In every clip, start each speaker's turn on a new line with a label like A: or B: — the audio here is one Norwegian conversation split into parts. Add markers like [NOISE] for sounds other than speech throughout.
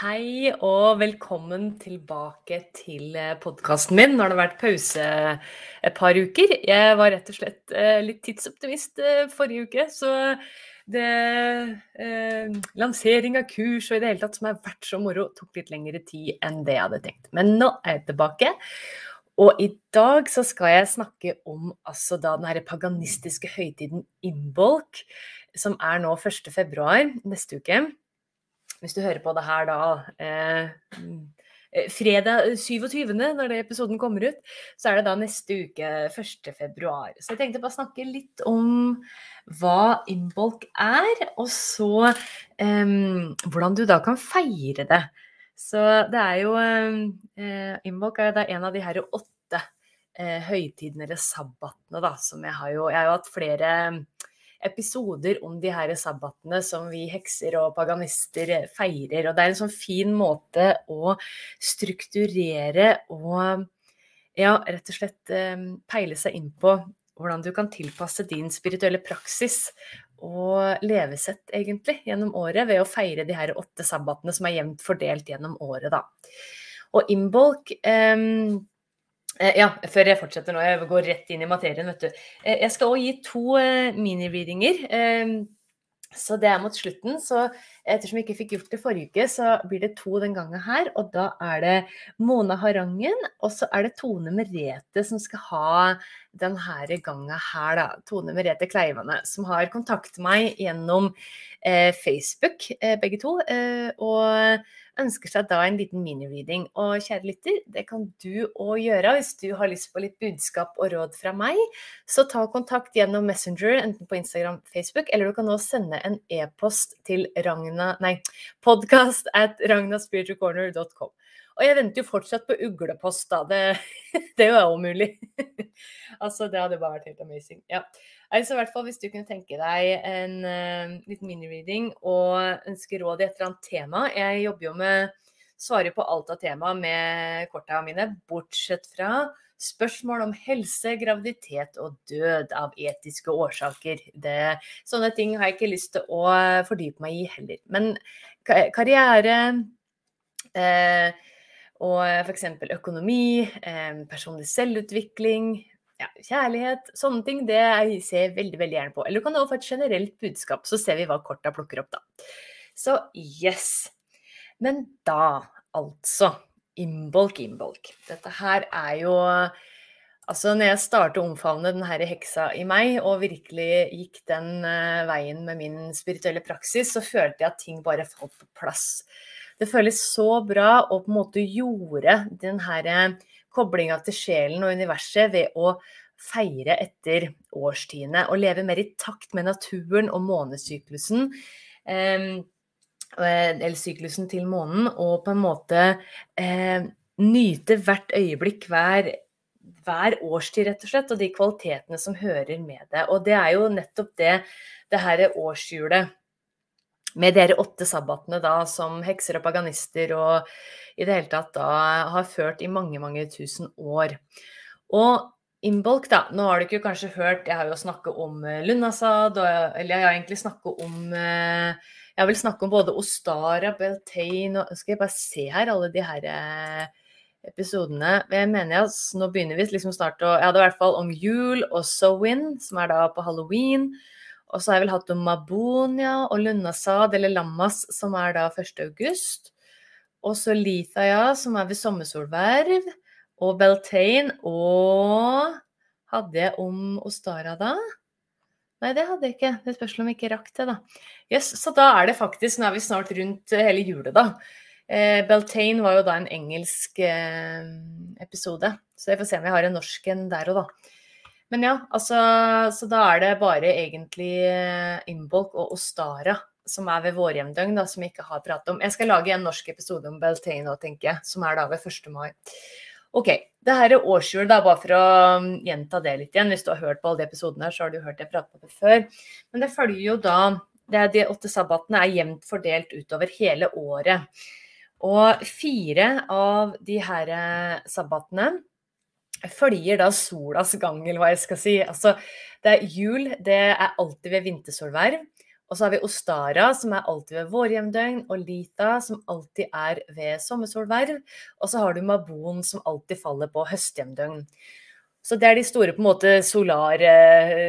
A: Hei og velkommen tilbake til eh, podkasten min. Nå har det vært pause et par uker. Jeg var rett og slett eh, litt tidsoptimist eh, forrige uke, så det eh, Lansering av kurs og i det hele tatt som har vært så moro, tok litt lengre tid enn det jeg hadde tenkt. Men nå er jeg tilbake. Og i dag så skal jeg snakke om altså da den her paganistiske høytiden Imbolc, som er nå 1. februar neste uke hvis du hører på det her da eh, eh fredag 27., når det episoden kommer ut, så er det da neste uke 1. februar. Så jeg tenkte bare snakke litt om hva INBOLK er, og så eh, hvordan du da kan feire det. Så det er jo eh, Imbolc er da en av de her åtte eh, høytidene eller sabbatene, da, som jeg har jo Jeg har jo hatt flere episoder om de her sabbatene som vi hekser og paganister feirer. Og det er en sånn fin måte å strukturere og ja, rett og slett ehm, peile seg inn på hvordan du kan tilpasse din spirituelle praksis og levesett, egentlig, gjennom året ved å feire de her åtte sabbatene som er jevnt fordelt gjennom året, da. Og Imbolc eh, Eh, ja, før jeg fortsetter nå, jeg går rett inn i materien, vet du. Eh, jeg skal òg gi to eh, mini-readinger. Ehm, så det er mot slutten. Så ettersom vi ikke fikk gjort det forrige uke, så blir det to den gangen her. Og da er det Mona Harangen, og så er det Tone Merete som skal ha denne gangen her, da. Tone Merete Kleivane, som har kontaktet meg gjennom eh, Facebook, eh, begge to. Eh, og ønsker seg da en liten mini-reading. Og kjære lytter, det kan du òg gjøre hvis du har lyst på litt budskap og råd fra meg. Så ta kontakt gjennom Messenger, enten på Instagram, Facebook, eller du kan nå sende en e-post til Ragna, nei, podcast at ragnaspiritualcorner.com. Og jeg venter jo fortsatt på uglepost, da. Det, [LAUGHS] det er jo umulig. [LAUGHS] altså, det hadde bare vært helt amazing. Ja. Altså, i hvert fall Hvis du kunne tenke deg en uh, liten mini-reading og ønske råd i et eller annet tema Jeg jobber jo med svarer på alt av tema med korta mine, bortsett fra spørsmål om helse, graviditet og død av etiske årsaker. Det, sånne ting har jeg ikke lyst til å fordype meg i heller. Men karriere eh, og f.eks. økonomi, eh, personlig selvutvikling, ja, kjærlighet, sånne ting, det ser jeg veldig veldig gjerne på. Eller du kan også få et generelt budskap, så ser vi hva korta plukker opp, da. Så yes. Men da, altså. Imbolk, imbolk. Dette her er jo Altså, når jeg startet å omfavne den her heksa i meg, og virkelig gikk den uh, veien med min spirituelle praksis, så følte jeg at ting bare falt på plass. Det føles så bra å på en måte gjorde den her eh, koblinga til sjelen og universet ved å feire etter årstidene og leve mer i takt med naturen og månesyklusen. Eh, eller syklusen til månen, og på en måte eh, nyte hvert øyeblikk, hver, hver årstid, rett og slett, og de kvalitetene som hører med det. Og det er jo nettopp det det her årshjulet med dere åtte sabbatene da, som hekser og paganister og i det hele tatt da har ført i mange, mange tusen år. Og Imbolk, da. Nå har du ikke kanskje hørt Jeg har jo snakket om eh, Lunasad, og, eller jeg har egentlig snakket om eh, Jeg vil snakke om både Ostara, Beltane og Skal jeg bare se her, alle de her eh, episodene. Jeg mener jeg, Nå begynner vi liksom snart å Jeg hadde i hvert fall om jul og Sowin, som er da på halloween. Og så har jeg vel hatt om Mabonia og Lunnasad, eller Lammas, som er da 1. august. Og så Lithaya, som er ved sommersolverv. Og Beltane. Og hadde jeg om Ostara da? Nei, det hadde jeg ikke. Det spørs om jeg ikke rakk det, da. Yes, så da er det faktisk, nå er vi snart rundt eh, hele julet, da. Eh, Beltane var jo da en engelsk eh, episode, så jeg får se om jeg har en norsk en der òg, da. Men ja, altså Så da er det bare egentlig eh, Imbolc og Ostara som er ved vårjevndøgn, da, som vi ikke har pratet om. Jeg skal lage en norsk episode om Beltane nå, tenker jeg, som er da ved 1. mai. Ok, det her er årshjul, da, bare for å um, gjenta det litt igjen. Hvis du har hørt på alle de episodene her, så har du hørt jeg prate om det før. Men det følger jo da det De åtte sabbatene er jevnt fordelt utover hele året. Og fire av de her eh, sabbatene følger da solas gang, eller hva jeg skal si. Altså, det er jul, det er alltid ved vintersolverv. Og så har vi Ostara, som er alltid ved vårjevndøgn, og Lita, som alltid er ved sommersolverv. Og så har du Mabon, som alltid faller på høstjevndøgn. Så det er de store på en måte solare,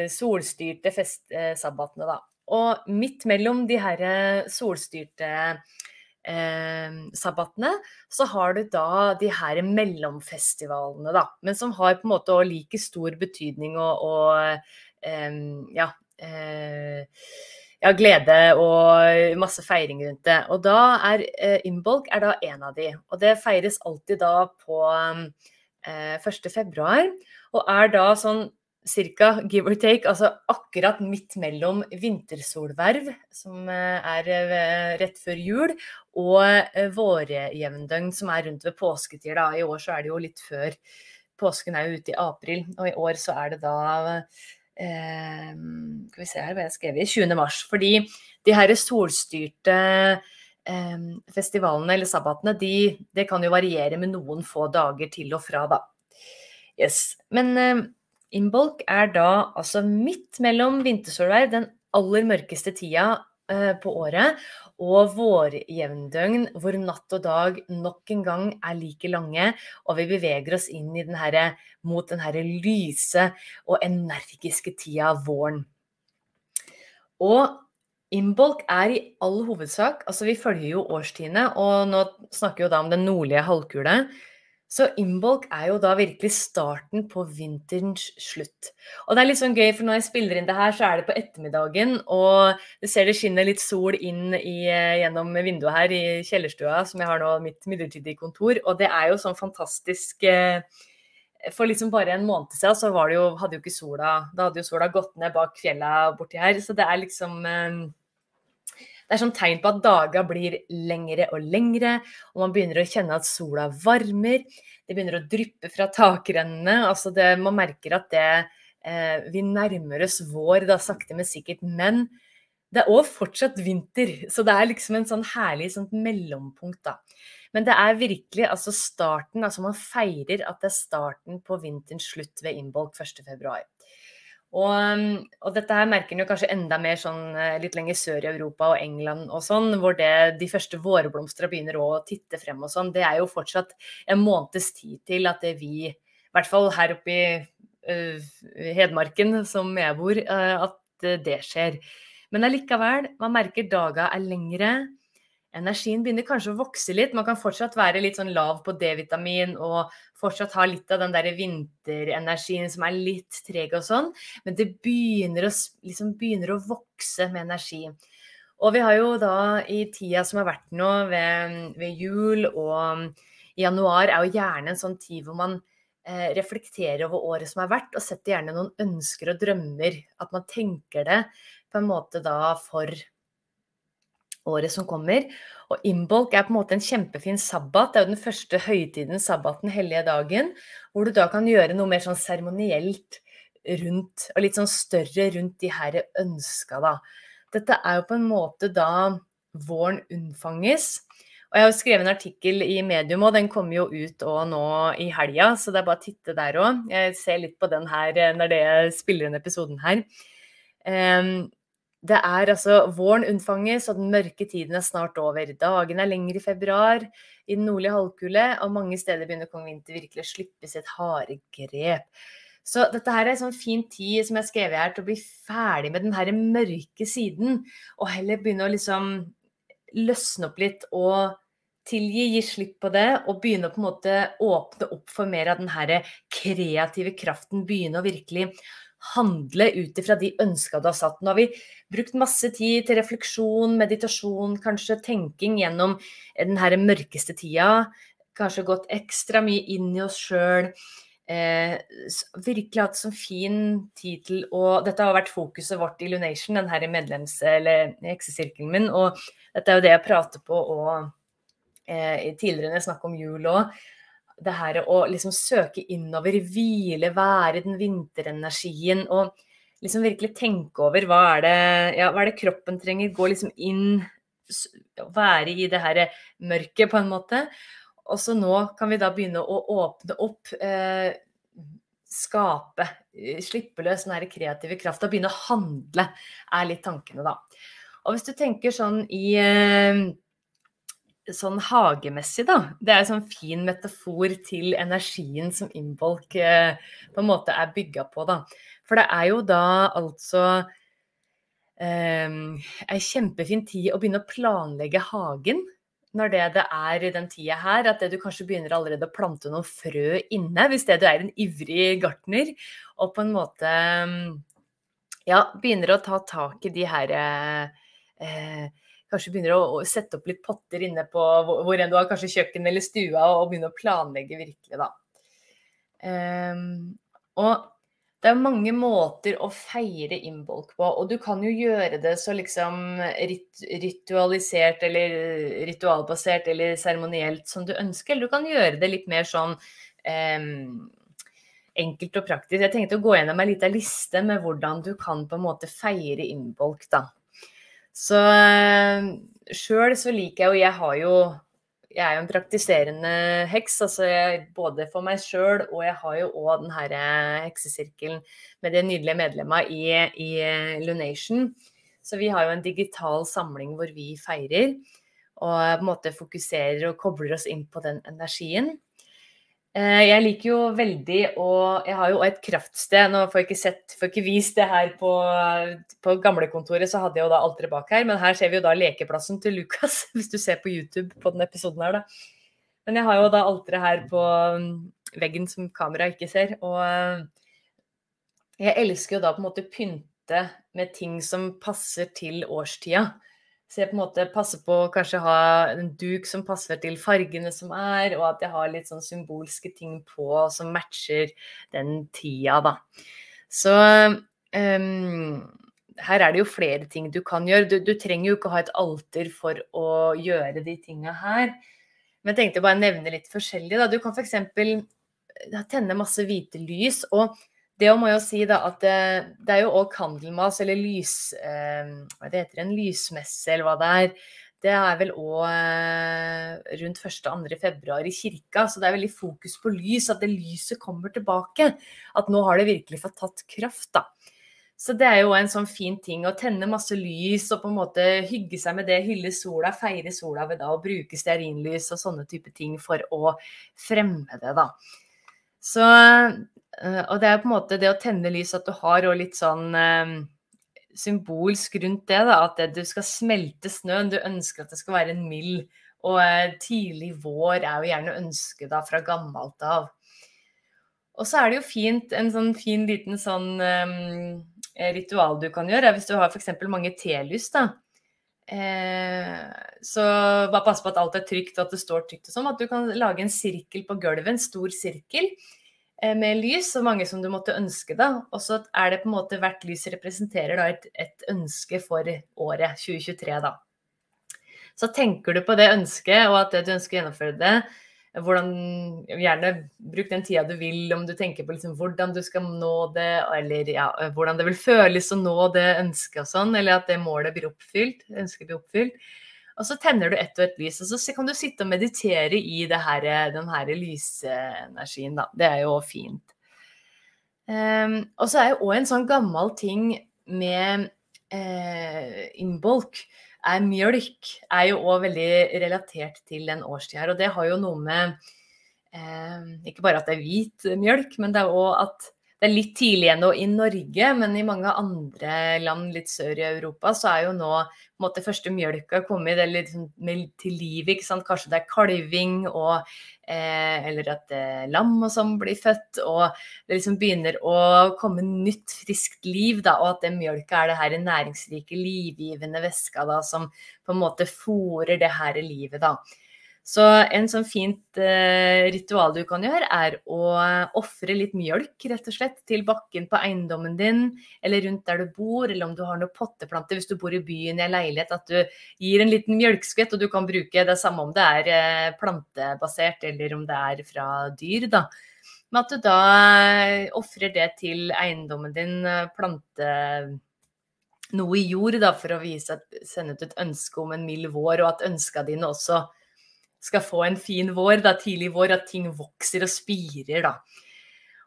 A: solstyrte festsabbatene, da. Og midt mellom de her solstyrte eh, sabbatene, så har du da de her mellomfestivalene, da. Men som har på en måte òg like stor betydning og, og eh, ja. Eh, ja, glede og masse feiring rundt det. Og da er eh, Imbolc er da en av de. Og det feires alltid da på eh, 1. februar. Og er da sånn cirka, give or take, altså akkurat midt mellom vintersolverv, som eh, er eh, rett før jul, og eh, vårjevndøgn, som er rundt ved påsketid. Da. I år så er det jo litt før. Påsken er jo ute i april, og i år så er det da eh, Skal vi se her hva jeg har skrevet 20. mars. Fordi de her solstyrte eh, festivalene eller sabbatene, de, det kan jo variere med noen få dager til og fra, da. Yes. Men eh, Imbolc er da altså midt mellom vintersolverv, den aller mørkeste tida eh, på året, og vårjevndøgn, hvor natt og dag nok en gang er like lange, og vi beveger oss inn den her, mot den her lyse og energiske tida av våren. Og Imbolc er i all hovedsak Altså, vi følger jo årstidene, og nå snakker vi jo da om den nordlige halvkule. Så Imbolc er jo da virkelig starten på vinterens slutt. Og det er litt sånn gøy, for når jeg spiller inn det her, så er det på ettermiddagen, og du ser det skinner litt sol inn i, eh, gjennom vinduet her i kjellerstua, som jeg har nå mitt midlertidige kontor, og det er jo sånn fantastisk eh, For liksom bare en måned siden så var det jo, hadde jo ikke sola Da hadde jo sola gått ned bak fjella borti her, så det er liksom eh, det er som tegn på at dager blir lengre og lengre, og man begynner å kjenne at sola varmer. Det begynner å dryppe fra takrennene. Altså det, man merker at det, eh, vi nærmer oss vår da sakte, men sikkert. Men det er òg fortsatt vinter, så det er liksom en sånn herlig sånn mellompunkt, da. Men det er virkelig altså starten, altså man feirer at det er starten på vinterens slutt ved innbolk 1.2. Og, um, og, dette her merker en jo kanskje enda mer sånn eh, litt lenger sør i Europa og England og sånn, hvor det, de første vårblomstene begynner å titte frem og sånn. Det er jo fortsatt en måneds tid til at det vi, i hvert fall her oppe i uh, Hedmarken, som jeg bor, uh, at det skjer. Men allikevel, man merker daga er lengre energien begynner kanskje å vokse litt. Man kan fortsatt være litt sånn lav på D-vitamin og fortsatt ha litt av den der vinterenergien som er litt treg og sånn, men det begynner å, liksom begynner å vokse med energi. Og vi har jo da i tida som har vært nå, ved, ved jul og januar, er jo gjerne en sånn tid hvor man eh, reflekterer over året som har vært, og setter gjerne noen ønsker og drømmer. At man tenker det på en måte da for året som kommer. Og Imbolc er på en måte en kjempefin sabbat. Det er jo den første høytiden, sabbaten, hellige dagen, hvor du da kan gjøre noe mer sånn seremonielt rundt, og litt sånn større rundt de her ønska, da. Dette er jo på en måte da våren unnfanges. Og jeg har jo skrevet en artikkel i Medium, og den kommer jo ut og nå i helga, så det er bare å titte der òg. Jeg ser litt på den her eh, når det spiller inn episoden her. Um, det er altså våren unnfanges, og den mørke tiden er snart over. Dagene er lengre i februar i den nordlige halvkule, og mange steder begynner kong Vinter virkelig å slippe sitt harde grep. Så dette her er en sånn fin tid som jeg har skrevet her, til å bli ferdig med den her mørke siden, og heller begynne å liksom løsne opp litt og tilgi, gi slipp på det, og begynne å på en måte åpne opp for mer av den her kreative kraften. Begynne å virkelig handle ut ifra de ønska du har satt. Nå har vi brukt masse tid til refleksjon, meditasjon, kanskje tenking gjennom den mørkeste tida. Kanskje gått ekstra mye inn i oss sjøl. Eh, virkelig hatt sånn fin tid å Dette har vært fokuset vårt i Lunation, den her medlems- eller heksesirkelen min. Og dette er jo det jeg prater på og eh, tidligere når jeg snakket om jul òg. Det her å liksom søke innover, hvile, være den vinterenergien. og liksom virkelig tenke over hva er det, ja, hva er det kroppen trenger. Gå liksom inn, være i det her mørket, på en måte. Og så nå kan vi da begynne å åpne opp, eh, skape, slippe løs den her kreative krafta, begynne å handle, er litt tankene, da. Og hvis du tenker sånn i eh, sånn hagemessig, da. Det er en sånn fin metafor til energien som Involk eh, på en måte er bygga på, da. For det er jo da altså eh, ei kjempefin tid å begynne å planlegge hagen når det det er den tida her, at du kanskje begynner allerede å plante noen frø inne, hvis det du er en ivrig gartner, og på en måte ja, begynner å ta tak i de her eh, Kanskje begynner å, sette opp litt potter inne på hvor, enn du har, kanskje kjøkken eller stua, og, og begynne å planlegge virkelig, da. Um, og det er mange måter å feire innbolk på, og du kan jo gjøre det så liksom rit ritualisert eller ritualbasert eller seremonielt som du ønsker. Eller du kan gjøre det litt mer sånn um, enkelt og praktisk. Jeg tenkte å gå gjennom ei lita liste med hvordan du kan på en måte feire innbolk, da. Så eh, sjøl så liker jeg jo Jeg har jo jeg er jo en praktiserende heks, altså jeg, både for meg sjøl og jeg har jo òg den her eh, heksesirkelen med de nydelige medlemmene i, i eh, Lunation. Så vi har jo en digital samling hvor vi feirer og på en måte fokuserer og kobler oss inn på den energien. Eh, jeg liker jo veldig og Jeg har jo et kraftsted. Nå får jeg ikke sett, får ikke vist det her på, på gamlekontoret, så hadde jeg jo da alteret bak her. Men her ser vi jo da lekeplassen til Lukas, [LAUGHS] hvis du ser på YouTube på denne episoden her, da. Men jeg har jo da alteret her på um, veggen som kameraet ikke ser. Og uh, jeg elsker jo da på en måte pynte med ting som passer til årstida. Så jeg på en måte passer på å kanskje ha en duk som passer til fargene som er, og at jeg har litt sånn symbolske ting på som matcher den tida, da. Så um, her er det jo flere ting du kan gjøre. Du, du, trenger jo ikke ha et alter for å gjøre de tinga her. Men jeg tenkte bare å nevne litt forskjellig. Da. Du kan f.eks. tenne masse hvite lys. og det må jo si da at det, det er jo òg Kandelmas, eller lys... Eh, hva det en lysmesse, eller hva det er. Det er vel òg eh, rundt 1.-2. februar i kirka, så det er veldig fokus på lys. At det lyset kommer tilbake. At nå har det virkelig fått tatt kraft, da. Så det er jo en sånn fin ting å tenne masse lys og på en måte hygge seg med det, hylle sola, feire sola ved da å bruke stearinlys og sånne type ting for å fremme det, da. Så og det er på en måte det å tenne lys at du har og litt sånn eh, symbolsk rundt det, da, at du skal smelte snøen. Du ønsker at det skal være en mild. Og eh, tidlig vår er jo gjerne ønsket da fra gammelt av. Og så er det jo fint, en sånn fin liten sånn um, ritual du kan gjøre, hvis du har f.eks. mange telys, da. Eh, så bare pass på at alt er trygt og at det står trygt og sånn. At du kan lage en sirkel på gulvet, en stor sirkel. Eh, med lys, så mange som du måtte ønske. da, Og så er det på en måte hvert lys representerer da et, et, ønske for året 2023. da. Så tenker du på det ønsket, og at du ønsker å gjennomføre det. Hvordan, gjerne bruk den tida du vil, om du tenker på liksom hvordan du skal nå det, eller ja, hvordan det vil føles å nå det ønsket og sånn, eller at det målet blir oppfylt. ønsket blir oppfylt. Og så tenner du ett og ett lys, og så kan du sitte og meditere i her, den her lysenergien, da. Det er jo fint. Um, og så er jo òg en sånn gammel ting med eh, innbolk er mjølk. Er jo òg veldig relatert til den årstida her. Og det har jo noe med eh, Ikke bare at det er hvit mjølk, men det er òg at det er litt tidlig ennå i Norge, men i mange andre land litt sør i Europa så er jo nå på en måte første mjølka kommet eller liksom, til liv. ikke sant? Kanskje det er kalving og eh, Eller at det eh, er lam og sånn blir født. Og det liksom begynner å komme nytt, friskt liv. da, Og at den mjølka er det her næringsrike, livgivende væska som på en måte fòrer det her livet. da. Så en sånn fint eh, ritual du kan gjøre, er å ofre litt mjølk, rett og slett, til bakken på eiendommen din, eller rundt der du bor, eller om du har noen potteplanter hvis du bor i byen i en leilighet, at du gir en liten mjølkskvett, og du kan bruke det samme om det er eh, plantebasert, eller om det er fra dyr, da. Men at du da ofrer det til eiendommen din, eh, plante noe i jord, da, for å vise sende ut et ønske om en mild vår, og at ønska dine også skal få en fin vår, da, tidlig vår, at ting vokser og spirer. da.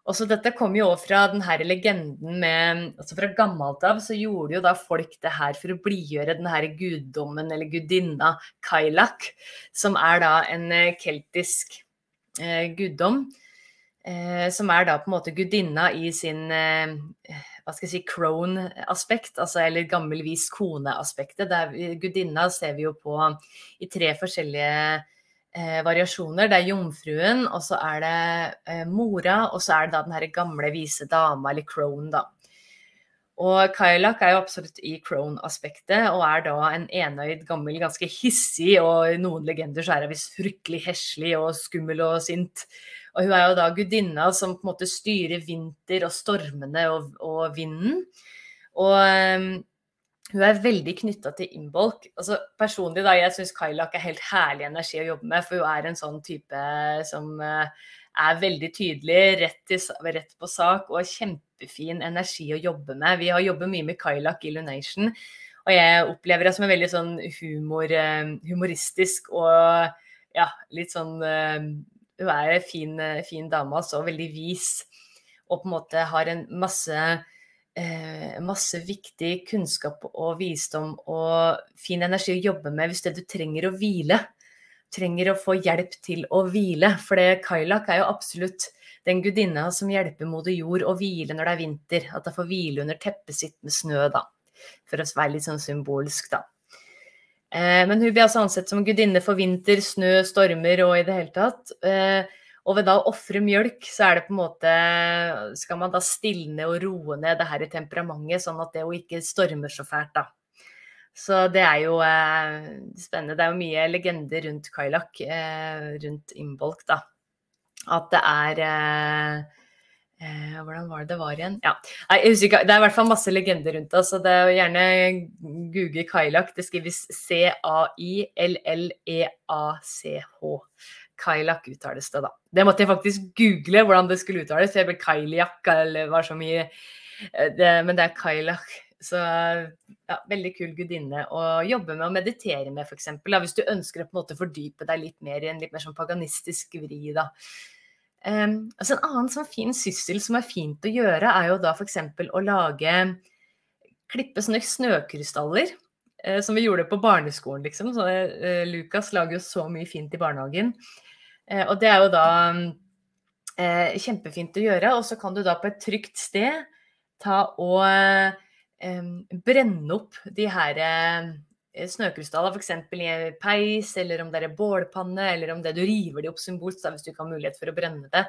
A: Også dette kommer jo også fra denne legenden med altså Fra gammelt av så gjorde jo da folk det her for å blidgjøre denne guddommen eller gudinna Kailak, som er da en eh, keltisk eh, guddom. Eh, som er da på en måte gudinna i sin eh, hva skal jeg si, crone-aspekt, altså, eller gammelvis kone-aspektet. Gudinna ser vi jo på i tre forskjellige eh, variasjoner. Det er jomfruen, og så er det eh, mora, og så er det da den her gamle, vise dama, eller crone, da. Og Kailak er jo absolutt i crone-aspektet, og er da en enøyd, gammel, ganske hissig, og i noen legender så er hun visst fryktelig heslig og skummel og sint. Og hun er jo da gudinna som på en måte styrer vinter og stormene og, og vinden. Og um, hun er veldig knytta til Imbolc. Altså, personlig, da, jeg syns Kailak er helt herlig energi å jobbe med, for hun er en sånn type som uh, er veldig tydelig, rett, til, rett, på sak og kjempefin energi å jobbe med. Vi har jobbet mye med Kailak i Lunation, og jeg opplever henne som en veldig sånn humor, uh, humoristisk og ja, litt sånn uh, Hun er en fin, fin dame, altså, veldig vis, og på en måte har en masse eh, masse viktig kunnskap og visdom og fin energi å jobbe med hvis det du trenger å hvile. Trenger å få hjelp til å hvile. For det Kailak er jo absolutt den gudinna som hjelper moder jord å hvile når det er vinter. At hun får hvile under teppet sitt med snø, da. For å være litt sånn symbolsk, da. Eh, men hun blir altså ansett som gudinne for vinter, snø, stormer og i det hele tatt. Eh, og ved da å ofre mjølk, så er det på en måte Skal man da stilne og roe ned det her i temperamentet, sånn at det jo ikke stormer så fælt, da. Så det er jo eh, spennende. Det er jo mye legender rundt Kailak, eh, rundt Imbolk, da. At det er eh, eh, Hvordan var det det var igjen? Ja, husker, Det er i hvert fall masse legender rundt det. Så det er jo gjerne google Kailak. Det skrives C-a-i-l-l-e-a-c-h. Kailak uttales det, da. Det måtte jeg faktisk google hvordan det skulle uttales. Jeg ble Kailiak eller var så mye eh, det, Men det er Kailak. Så ja, veldig kul gudinne å jobbe med og meditere med, f.eks. Hvis du ønsker å på en måte fordype deg litt mer i en litt mer sånn paganistisk vri, da. Um, altså en annen sånn fin syssel som er fint å gjøre, er jo da f.eks. å lage Klippe snøkrystaller. Uh, som vi gjorde på barneskolen, liksom. Så, eh, Lukas lager jo så mye fint i barnehagen. Eh, og det er jo da eh, kjempefint å gjøre. Og så kan du da på et trygt sted ta og eh, brenne opp de her snøkrystaller, f.eks. i en peis, eller om det er bålpanne, eller om det du river de opp symbolsk, hvis du ikke har mulighet for å brenne det.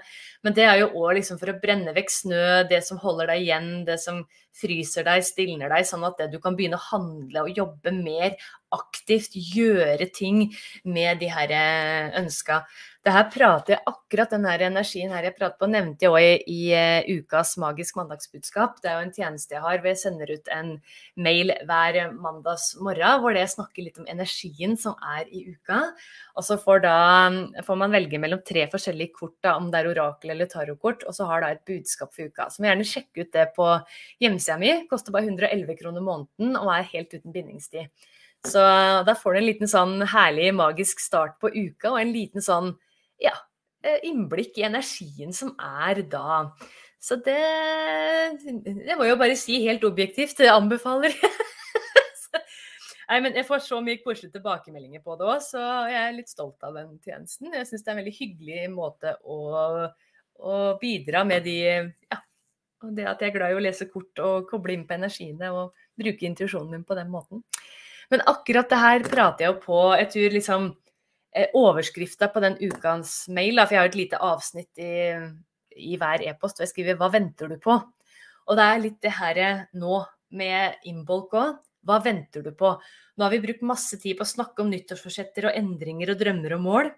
A: Men det er jo òg liksom for å brenne vekk snø, det som holder deg igjen, det som fryser deg, stilner deg, sånn at du kan begynne å handle og jobbe mer aktivt, gjøre ting med de her ønska. Det her prater jeg akkurat den her energien her jeg prater på, nevnte jeg òg i, i uh, ukas Magisk mandagsbudskap. Det er jo en tjeneste jeg har hvor jeg sender ut en mail hver mandags morgen hvor jeg snakker litt om energien som er i uka. Og så får, da, får man velge mellom tre forskjellige kort, da, om det er orakel eller tarotkort, og så har da et budskap for uka. Så må gjerne sjekke ut det på hjemmesida mi. Koster bare 111 kroner måneden og er helt uten bindingstid. Så da får du en liten sånn herlig magisk start på uka, og en liten sånn ja, eh, innblikk i energien som er da. Så det Jeg må jo bare si helt objektivt. det anbefaler. [LAUGHS] Nei, men Jeg får så mye koselige tilbakemeldinger på det òg, så jeg er litt stolt av den tjenesten. Jeg syns det er en veldig hyggelig måte å, å bidra med de ja, Og det at jeg er glad i å lese kort og koble inn på energiene og bruke intuisjonen min på den måten. Men akkurat det her prater jeg jo på Jeg tror liksom overskrifta på den ukens mail, for jeg har et lite avsnitt i, i hver e-post, og jeg skriver 'Hva venter du på?' Og det er litt det her nå med Imbolk òg. Hva venter du på? Nå har vi brukt masse tid på å snakke om nyttårsforsetter og endringer og drømmer og mål.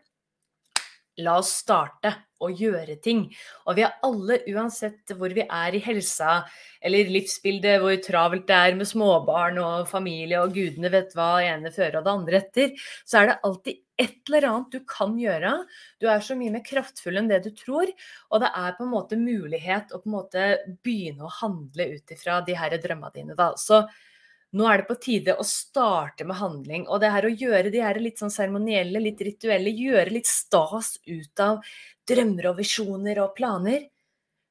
A: La oss starte å gjøre ting. Og vi er alle, uansett hvor vi er i helsa eller livsbildet, hvor travelt det er med småbarn og familie og gudene vet hva ene fører og det andre etter, så er det alltid et eller annet du kan gjøre. Du er så mye mer kraftfull enn det du tror. Og det er på en måte mulighet å måte begynne å handle ut ifra de her drømmene dine. Da. Så nå er det på tide å starte med handling. Og det her å gjøre de her litt sånn seremonielle, litt rituelle, gjøre litt stas ut av drømmer og visjoner og planer,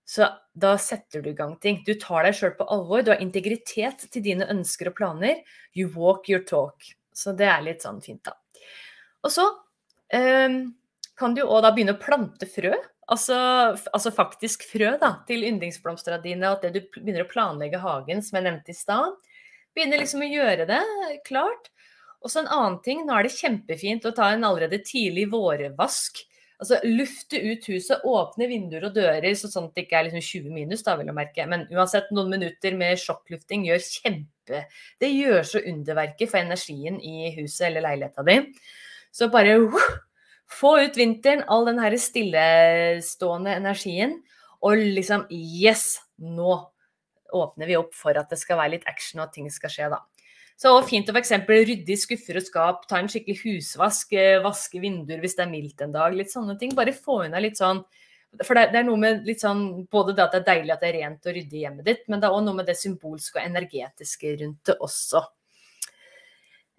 A: så da setter du i gang ting. Du tar deg sjøl på alvor, du har integritet til dine ønsker og planer. You walk your talk. Så det er litt sånn fint, da. Og så um, kan du òg da begynne å plante frø. Altså, altså, faktisk frø da, til yndlingsblomstene dine, og at du begynner å planlegge hagen, som jeg nevnte i stad. Begynner liksom å gjøre det klart. Og så en annen ting, nå er det kjempefint å ta en allerede tidlig vårvask. Altså lufte ut huset, åpne vinduer og dører så sånn at det ikke er liksom 20 minus, da vil jeg merke. Men uansett, noen minutter med sjokklufting gjør kjempe Det gjør så underverket for energien i huset eller leiligheta di. Så bare uh, få ut vinteren, all den her stillestående energien, og liksom Yes! Nå åpner vi opp for at det skal være litt action og at ting skal skje, da. Så fint å f.eks. rydde i skuffer og skap, ta en skikkelig husvask, eh, vaske vinduer hvis det er mildt en dag. Litt sånne ting. Bare få unna litt sånn For det, det, er noe med litt sånn Både det at det er deilig at det er rent og ryddig i hjemmet ditt, men det er òg noe med det symbolske og energetiske rundt det også.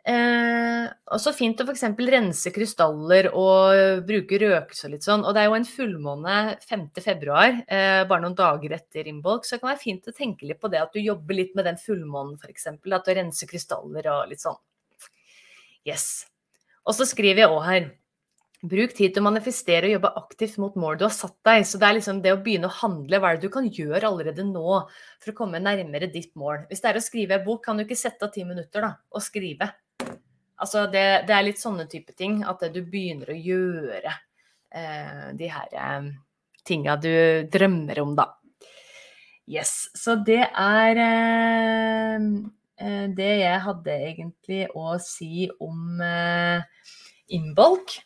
A: Eh, også fint å f.eks. rense krystaller og bruke røkelse og litt sånn. Og det er jo en fullmåne 5. februar, eh, bare noen dager etter innbolk, så det kan være fint å tenke litt på det at du jobber litt med den fullmånen f.eks. At du renser krystaller og litt sånn. Yes. Og så skriver jeg òg her Bruk tid til å manifestere og jobbe aktivt mot mål du har satt deg. Så det er liksom det å begynne å handle. Hva er det du kan gjøre allerede nå for å komme nærmere ditt mål? Hvis det er å skrive en bok, kan du ikke sette av ti minutter da, og skrive. Altså det, det, er litt sånne type ting. At du begynner å gjøre eh, de her eh, tinga du drømmer om, da. Yes. Så det er eh, eh det jeg hadde egentlig å si om eh, innbolk.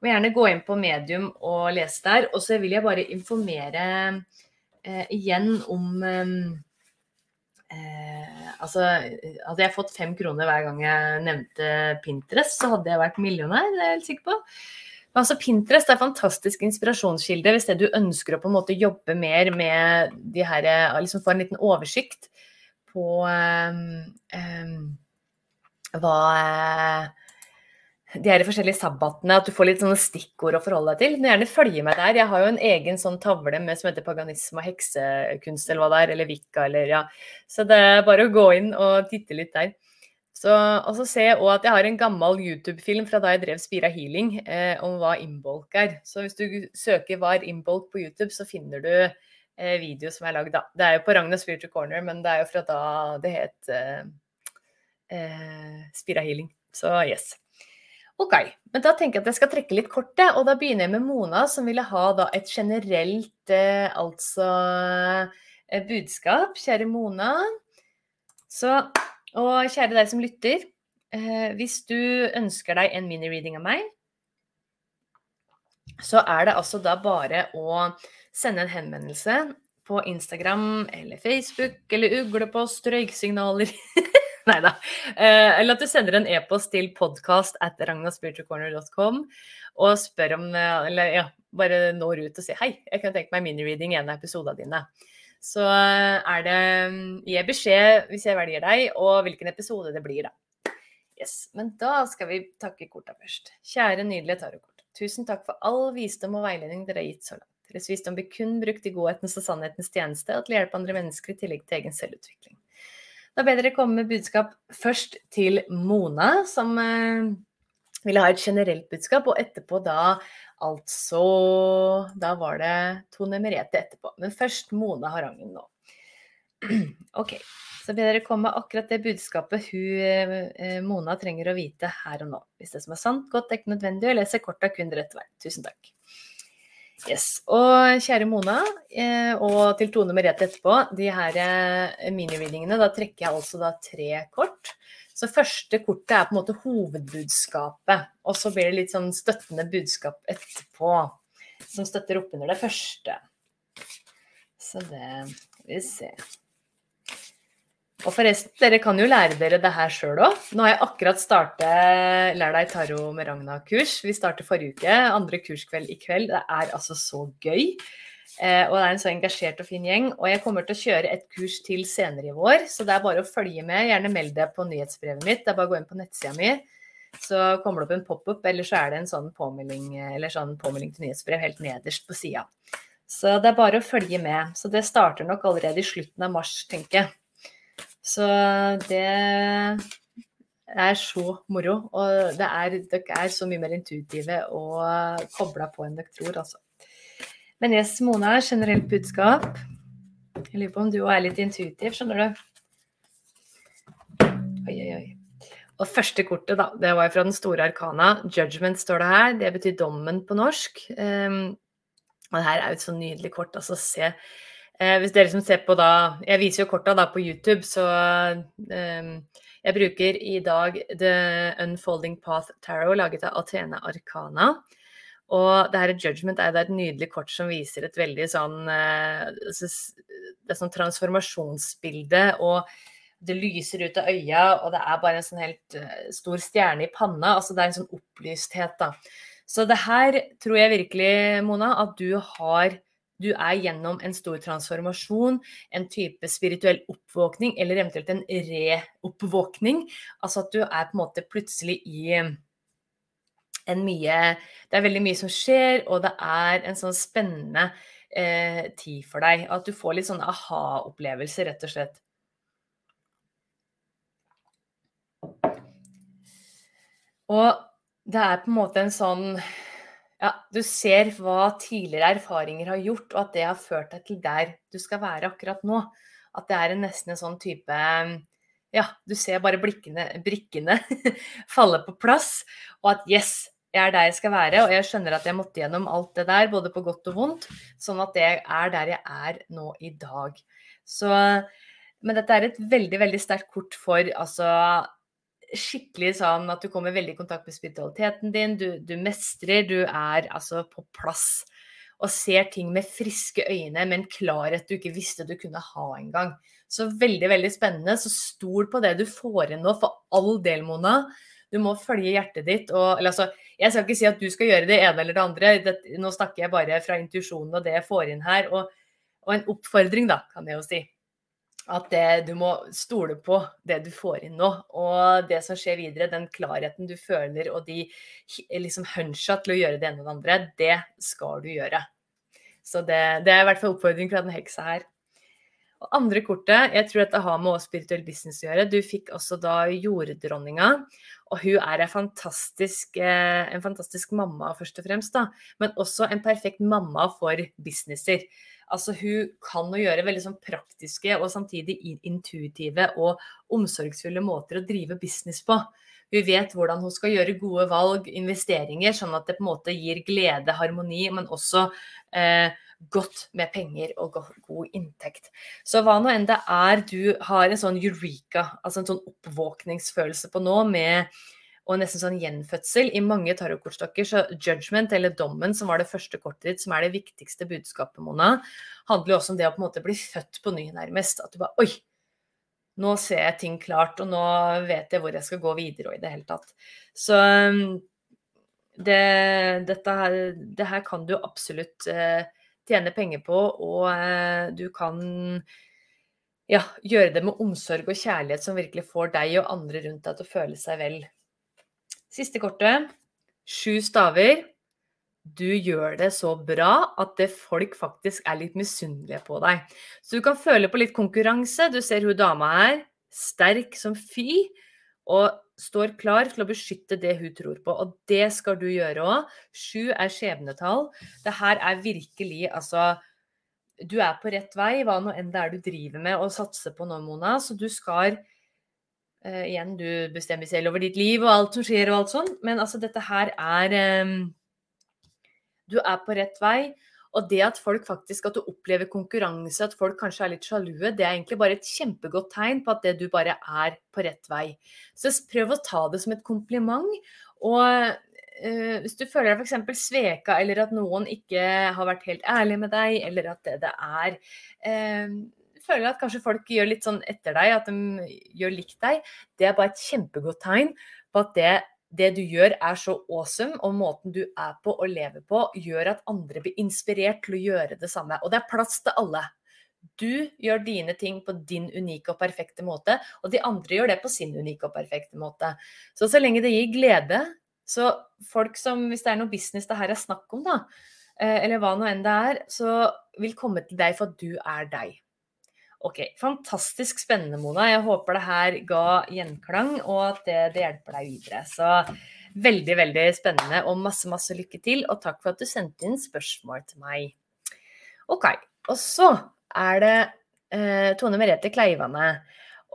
A: Må gjerne gå inn på medium og lese der. Og så vil jeg bare informere eh, igjen om Eh, altså, hadde jeg fått fem kroner hver gang jeg nevnte Pinterest, så hadde jeg vært millionær, det er jeg helt sikker på. Men altså, Pinterest er fantastisk inspirasjonskilde hvis det du ønsker å på en måte jobbe mer med de her liksom Få en liten oversikt på um, um, hva de her forskjellige sabbatene, at du får litt sånne stikkord å forholde deg til. Du gjerne følge meg der. Jeg har jo en egen sånn tavle med, som heter paganisme og heksekunst, eller hva det er, eller vikka, eller ja. Så det er bare å gå inn og titte litt der. Så, og så ser jeg òg at jeg har en gammel YouTube-film fra da jeg drev Spira Healing, eh, om hva imbolk er. Så hvis du søker 'hva er imbolk' på YouTube, så finner du eh, video som er lagd da. Det er jo på Ragnar Spiritual Corner, men det er jo fra da det het eh, eh Spira Healing. Så yes. Ok, men da tenker jeg at jeg skal trekke litt kortet, og da begynner jeg med Mona, som ville ha da et generelt eh, altså eh, budskap. Kjære Mona. Så, og kjære deg som lytter. Eh, hvis du ønsker deg en mini-reading av meg, så er det altså da bare å sende en henvendelse på Instagram eller Facebook eller uglepost, røyksignaler [LAUGHS] [LAUGHS] Nei da. Eh, eller at du sender en e-post til podcast at ragnaspiritualcorner.com og spør om eh, Eller ja, bare når ut og sier hei, jeg kan tenke meg minireading i en av episodene dine. Så eh, er det Gi beskjed hvis jeg velger deg, og hvilken episode det blir, da. Yes. Men da skal vi takke korta først. Kjære nydelige tarotkort. Tusen takk for all visdom og veiledning dere har gitt så langt. Deres visdom blir kun brukt i godhetens og sannhetens tjeneste og til å hjelpe andre mennesker i tillegg til egen selvutvikling. Da ber dere komme med budskap først til Mona, som eh, ville ha et generelt budskap, og etterpå da altså Da var det Tone Merete etterpå. Men først Mona Harangen nå. [CLEARS THROAT] OK. Så ber dere komme med akkurat det budskapet hun, eh, Mona trenger å vite her og nå. Hvis det som er sant, godt, er ikke nødvendig, og leser korta kun rett vei. Tusen takk. Yes. Og kjære Mona, eh, og til Tone Merete etterpå, de her eh, minireadingene, da trekker jeg altså da tre kort. Så første kortet er på en måte hovedbudskapet, og så blir det litt sånn støttende budskap etterpå, som støtter opp under det første. Så det skal vi se. Og forresten, dere kan jo lære dere det her sjøl òg. Nå har jeg akkurat startet Lær deg tarot med Ragna-kurs. Vi starter forrige uke. Andre kurskveld i kveld. Det er altså så gøy. Eh, og det er en så engasjert og fin gjeng. Og jeg kommer til å kjøre et kurs til senere i vår, så det er bare å følge med. Gjerne meld deg på nyhetsbrevet mitt. Det er bare å gå inn på nettsida mi. Så kommer det opp en pop-up, eller så er det en sånn påmelding, sånn påmelding til nyhetsbrev helt nederst på sida. Så det er bare å følge med. Så det starter nok allerede i slutten av mars, tenker jeg. Så det er så moro. Og er, dere er så mye mer intuitive og kobla på enn dere tror, altså. Men yes, Mona, generelt budskap. Jeg lurer på om du òg er litt intuitiv, skjønner du. Oi, oi, oi. Og første kortet, da, det var fra den store arkana. Judgment står det her. Det betyr dommen på norsk. Um, og det her er jo et så nydelig kort. Altså, se Eh, hvis dere som ser på da Jeg viser jo korta da på YouTube, så eh, jeg bruker i dag The Unfolding Path Tarot, laget av Athene Arcana. Og det her Judgment er et nydelig kort som viser et veldig sånn eh, Det er sånn transformasjonsbilde, og det lyser ut av øya, og det er bare en sånn helt eh, stor stjerne i panna. Altså det er en sånn opplysthet, da. Så det her tror jeg virkelig, Mona, at du har du er gjennom en stor transformasjon, en type spirituell oppvåkning, eller eventuelt en reoppvåkning. Altså at du er på en måte plutselig i en mye Det er veldig mye som skjer, og det er en sånn spennende eh, tid for deg. At du får litt sånne aha-opplevelser, rett og slett. Og det er på en måte en sånn ja, du ser hva tidligere erfaringer har gjort, og at det har ført deg til der du skal være akkurat nå. At det er en nesten en sånn type Ja, du ser bare blikkene, brikkene [LAUGHS] falle på plass, og at yes, jeg er der jeg skal være, og jeg skjønner at jeg måtte gjennom alt det der, både på godt og vondt, sånn at jeg er der jeg er nå i dag. Så Men dette er et veldig, veldig sterkt kort for altså skikkelig sånn at du kommer veldig i kontakt med spiritualiteten din, du, du mestrer, du er altså på plass. Og ser ting med friske øyne, med en klarhet du ikke visste du kunne ha engang. Så veldig, veldig spennende. Så stol på det du får inn nå, for all del, Mona. Du må følge hjertet ditt. Og, altså, jeg skal ikke si at du skal gjøre det ene eller det andre. Det, nå snakker jeg bare fra intuisjonen og det jeg får inn her. Og, og en oppfordring, da, kan jeg jo si at det, du må stole på det du får inn nå. Og det som skjer videre, den klarheten du føler og de liksom huncha til å gjøre det ene og det andre, det skal du gjøre. Så det, det er i hvert fall oppfordring fra den heksa her. Og andre kortet, jeg tror dette har med spirituell business å gjøre. Du fikk også da jorddronninga. Og hun er en fantastisk, eh, en fantastisk mamma, først og fremst. da, Men også en perfekt mamma for businesser. Altså hun kan å gjøre veldig sånn praktiske og samtidig intuitive og omsorgsfulle måter å drive business på. Hun vet hvordan hun skal gjøre gode valg, investeringer, sånn at det på en måte gir glede, harmoni, men også eh, godt med penger og god inntekt. Så hva nå enn det er du har en sånn eureka, altså en sånn oppvåkningsfølelse på nå med og nesten sånn gjenfødsel. I mange tarotkortstokker så judgment, eller dommen, som var det første kortet ditt, som er det viktigste budskapet, Mona, handler jo også om det å på en måte bli født på ny, nærmest. At du bare Oi! Nå ser jeg ting klart, og nå vet jeg hvor jeg skal gå videre, og i det hele tatt. Så um, det, dette her, det her kan du absolutt eh, tjene penger på, og eh, du kan ja, gjøre det med omsorg og kjærlighet som virkelig får deg og andre rundt deg til å føle seg vel. Siste kortet. Sju staver. Du gjør det så bra at det folk faktisk er litt misunnelige på deg. Så du kan føle på litt konkurranse. Du ser hun dama her. Sterk som fy. Og står klar til å beskytte det hun tror på. Og det skal du gjøre òg. Sju er skjebnetall. Det her er virkelig altså Du er på rett vei, hva nå enn det er du driver med og satser på nå, Mona. Så du skal uh, Igjen, du bestemmer selv over ditt liv og alt som skjer og alt sånn, men altså dette her er um, Du er på rett vei. Og det at folk faktisk, at du opplever konkurranse, at folk kanskje er litt sjalue, det er egentlig bare et kjempegodt tegn på at det du bare er på rett vei. Så prøv å ta det som et kompliment. Og uh, hvis du føler deg f.eks. sveka, eller at noen ikke har vært helt ærlig med deg, eller at det det er uh, føler at kanskje folk gjør litt sånn etter deg, at de gjør likt deg, det er bare et kjempegodt tegn på at det det du gjør er så awesome, og måten du er på og lever på, gjør at andre blir inspirert til å gjøre det samme. Og det er plass til alle. Du gjør dine ting på din unike og perfekte måte, og de andre gjør det på sin unike og perfekte måte. Så så lenge det gir glede, så folk som, hvis det er noe business det her er snakk om, da, eh, eller hva nå enn det er, så vil komme til deg for at du er deg. Ok, Fantastisk spennende, Mona. Jeg håper det her ga gjenklang, og at det, det, hjelper deg videre. Så veldig, veldig spennende, og masse, masse lykke til. Og takk for at du sendte inn spørsmål til meg. Ok, og så er det eh, Tone Merete Kleivane.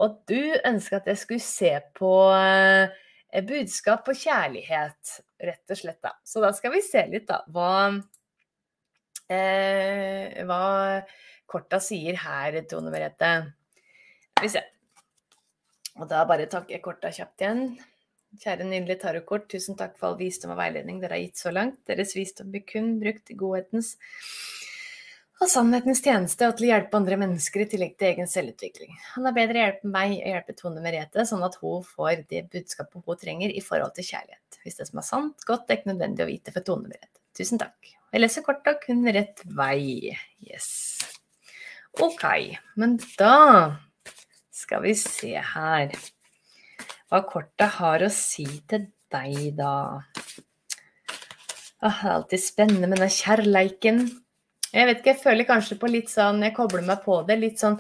A: Og du ønska at jeg skulle se på eh, budskap på kjærlighet, rett og slett. da. Så da skal vi se litt, da. Hva, eh, hva korta sier her, Tone Merete. Skal vi se. Og da bare takker jeg korta kjapt igjen. Kjære nydelige tarotkort, tusen takk for all visdom og veiledning dere har gitt så langt. Deres visdom blir kun brukt i godhetens og sannhetens tjeneste og til å hjelpe andre mennesker i tillegg til egen selvutvikling. Han har bedre hjelp enn meg å hjelpe Tone Merete, sånn at hun får det budskapet hun trenger i forhold til kjærlighet. Hvis det som er sant, godt, det er ikke nødvendig å vite for Tone Merete. Tusen takk. Jeg leser korta kun rett vei. Yes. Ok, men da skal vi se her hva kortet har å si til deg, da. Åh, det er alltid spennende med den kjærleiken. Jeg vet ikke, jeg føler kanskje på litt sånn Jeg kobler meg på det. Litt sånn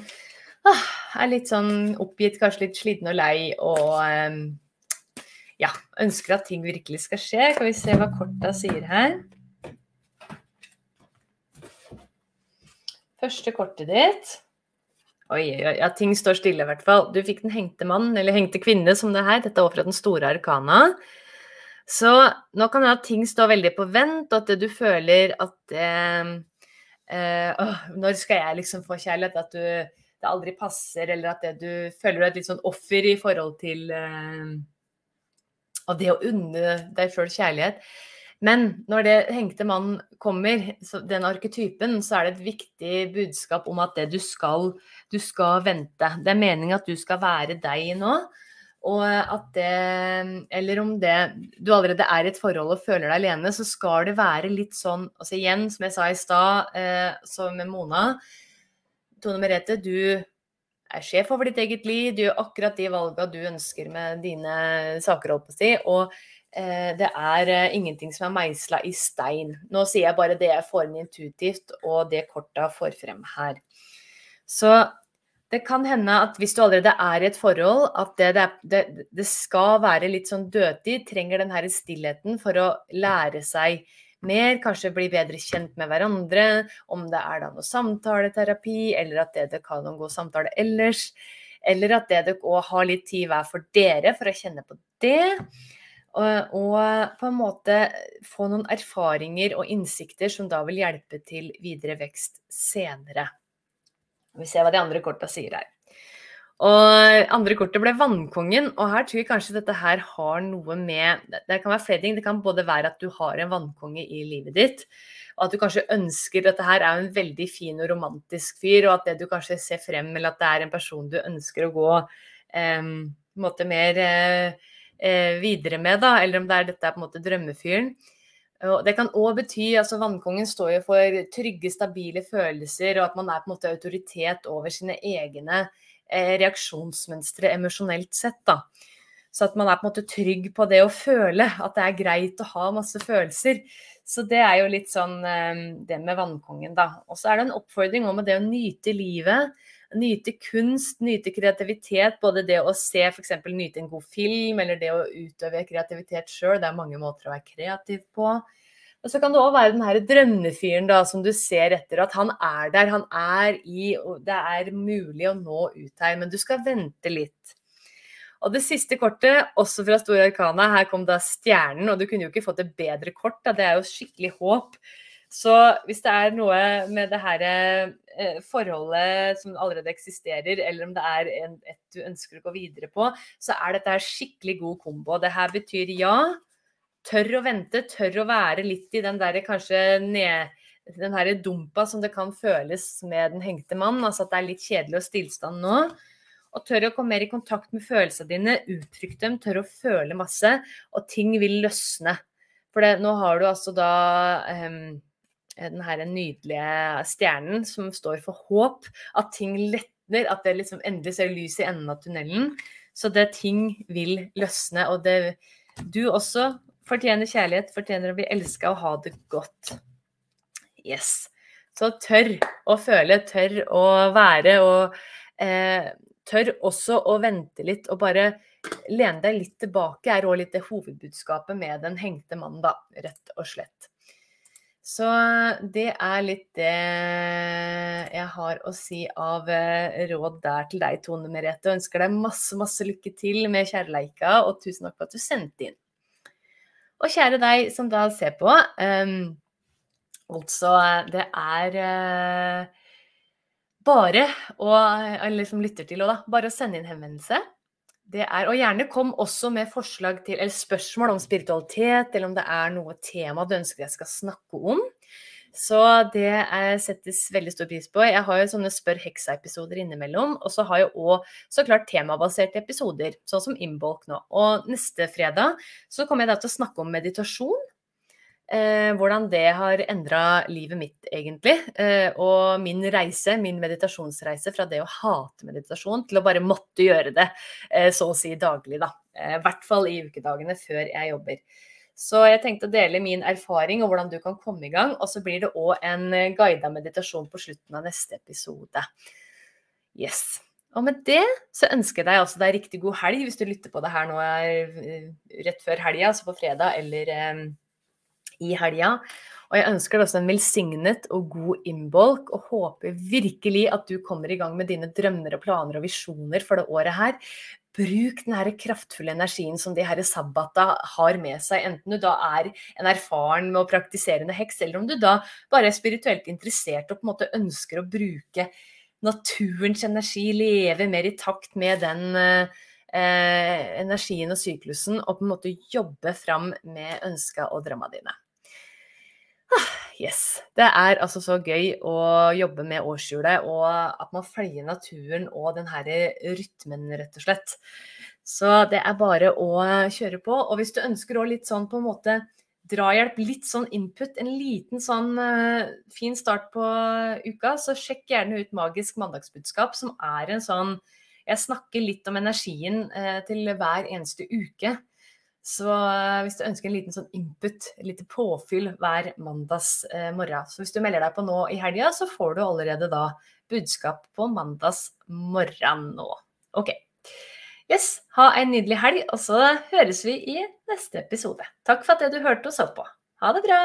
A: åh, Er litt sånn oppgitt, kanskje litt sliten og lei og um, ja, ønsker at ting virkelig skal skje. Kan vi se hva korta sier her. Første kortet ditt. Oi, oi, ja, ting står stille i hvert fall. Du fikk den hengte mann, eller hengte kvinne som det er her. Dette er fra den store arkana. Så nå kan det at ting står veldig på vent, og at du føler at eh, eh, Når skal jeg liksom få kjærlighet? At du, det aldri passer, eller at du føler deg et litt sånn offer i forhold til eh, Og det å unne deg sjøl kjærlighet. Men når det hengte mannen kommer, den arketypen, så er det et viktig budskap om at det du skal, du skal vente. Det er meningen at du skal være deg nå. Og at det Eller om det du allerede er i et forhold og føler deg alene, så skal det være litt sånn Altså igjen, som jeg sa i stad, eh, med Mona Tone Merete, du er sjef over ditt eget liv. Du gjør akkurat de valga du ønsker med dine saker, holdt på å si. Og det er eh, ingenting som er meisla i stein. Nå sier jeg bare det jeg får inn intuitivt, og det korta får frem her. Så det kan hende at hvis du allerede er i et forhold, at det, det, det skal være litt sånn dødtid, trenger den her stillheten for å lære seg mer, kanskje bli bedre kjent med hverandre, om det er da noe samtaleterapi, eller at det, det kan noen god samtale ellers, eller at det å ha litt tid hver for dere for å kjenne på det. Og, på en måte få noen erfaringer og innsikter som da vil hjelpe til videre vekst senere. Vi ser hva de andre korta sier her. Og andre kortet ble Vannkongen, og her tror jeg kanskje dette her har noe med Det kan være flere ting. Det kan både være at du har en vannkonge i livet ditt, og at du kanskje ønsker Dette her er en veldig fin og romantisk fyr, og at det du kanskje ser frem, eller at det er en person du ønsker å gå eh, mer eh, videre med, da, eller om det er dette er på en måte drømmefyren. Og det kan òg bety altså Vannkongen står jo for trygge, stabile følelser, og at man er på en måte autoritet over sine egne eh, reaksjonsmønstre emosjonelt sett. da. Så at man er på en måte trygg på det å føle, at det er greit å ha masse følelser. Så det er jo litt sånn eh, det med Vannkongen, da. Og så er det en oppfordring om det å nyte livet. Nyte kunst, nyte kreativitet. Både det å se f.eks. nyte en god film, eller det å utøve kreativitet sjøl. Det er mange måter å være kreativ på. Og så kan det òg være den her drømmefyren da, som du ser etter, at han er der. Han er i og Det er mulig å nå ut her, men du skal vente litt. Og det siste kortet, også fra Store Arkana, her kom da stjernen, og du kunne jo ikke fått et bedre kort, da. det er jo skikkelig håp. Så hvis det er noe med det her eh, forholdet som allerede eksisterer, eller om det er en, et du ønsker å gå videre på, så er dette her skikkelig god kombo. Det her betyr ja, tør å vente, tør å være litt i den der kanskje ned den her dumpa som det kan føles med den hengte mann, altså at det er litt kjedelig og stillstand nå. Og tør å komme mer i kontakt med følelsene dine, uttrykk dem, tør å føle masse, og ting vil løsne. For det, nå har du altså da um, den her nydelige stjernen som står for håp. At ting letner, at det liksom endelig ser lys i enden av tunnelen. Så det ting vil løsne. Og det, du også fortjener kjærlighet, fortjener å bli elska og ha det godt. Yes. Så tørr å føle, tørr å være, og eh, tørr også å vente litt og bare lene deg litt tilbake, er òg litt det hovedbudskapet med den hengte mannen, da, rett og slett. Så det er litt det jeg har å si av eh, råd der til deg, Tone Merete. Og ønsker deg masse, masse lykke til med kjærleika, og tusen takk for at du sendte inn. Og kjære deg som da ser på. Um, altså, det er uh, bare å Eller som lytter til òg, da. Bare å sende inn henvendelse. Det er, og gjerne kom også med forslag til, eller spørsmål om spiritualitet, eller om det er noe tema du ønsker jeg skal snakke om. Så det er, settes veldig stor pris på. Jeg har jo sånne Spør heksa-episoder innimellom. Og så har jeg òg så klart temabaserte episoder, sånn som Imbolk nå. Og neste fredag så kommer jeg da til å snakke om meditasjon eh, hvordan det har endra livet mitt, egentlig. Eh, og min reise, min meditasjonsreise fra det å hate meditasjon til å bare måtte gjøre det eh, så å si daglig, da. Eh, I hvert fall i ukedagene før jeg jobber. Så jeg tenkte å dele min erfaring og hvordan du kan komme i gang. Og så blir det òg en eh, guida meditasjon på slutten av neste episode. Yes. Og med det så ønsker jeg deg også deg riktig god helg hvis du lytter på det her nå eh, rett før helga, altså på fredag eller i helga. Og jeg ønsker deg også en velsignet og god innbolk, og håper virkelig at du kommer i gang med dine drømmer og planer og visjoner for det året her. Bruk den her kraftfulle energien som de her sabbata har med seg, enten du da er en erfaren med å praktiserende heks, eller om du da bare er spirituelt interessert og på en måte ønsker å bruke naturens energi, leve mer i takt med den eh, energien og syklusen, og på en måte jobbe fram med ønska og drømma dine. Yes. Det er altså så gøy å jobbe med årshjulet, og at man følger naturen og den her rytmen, rett og slett. Så det er bare å kjøre på. Og hvis du ønsker òg litt sånn på en måte drahjelp, litt sånn input, en liten sånn uh, fin start på uka, så sjekk gjerne ut Magisk mandagsbudskap, som er en sånn Jeg snakker litt om energien uh, til hver eneste uke. Så eh, hvis du ønsker en liten sånn input, et lite påfyll hver mandags eh, morgen Så hvis du melder deg på nå i helga, så får du allerede da budskap på mandags morgen nå. OK. Yes, ha en nydelig helg, og så høres vi i neste episode. Takk for at du hørte og så på. Ha det bra!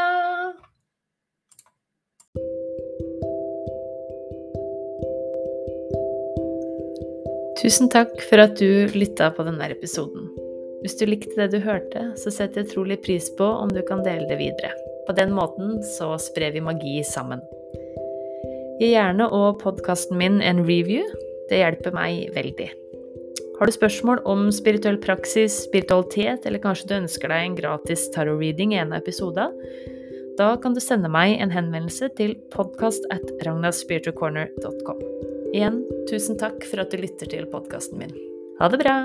A: Tusen takk for at du lytta på denne episoden. Hvis du likte det du hørte, så setter jeg trolig pris på om du kan dele det videre. På den måten så sprer vi magi sammen. Gi gjerne og podkasten min en review. Det hjelper meg veldig. Har du spørsmål om spirituell praksis, spiritualitet, eller kanskje du ønsker deg en gratis tarot-reading i en av episodene, da kan du sende meg en henvendelse til podkast at ragnaspiritualcorner.com. Igjen, tusen takk for at du lytter til podkasten min. Ha det bra!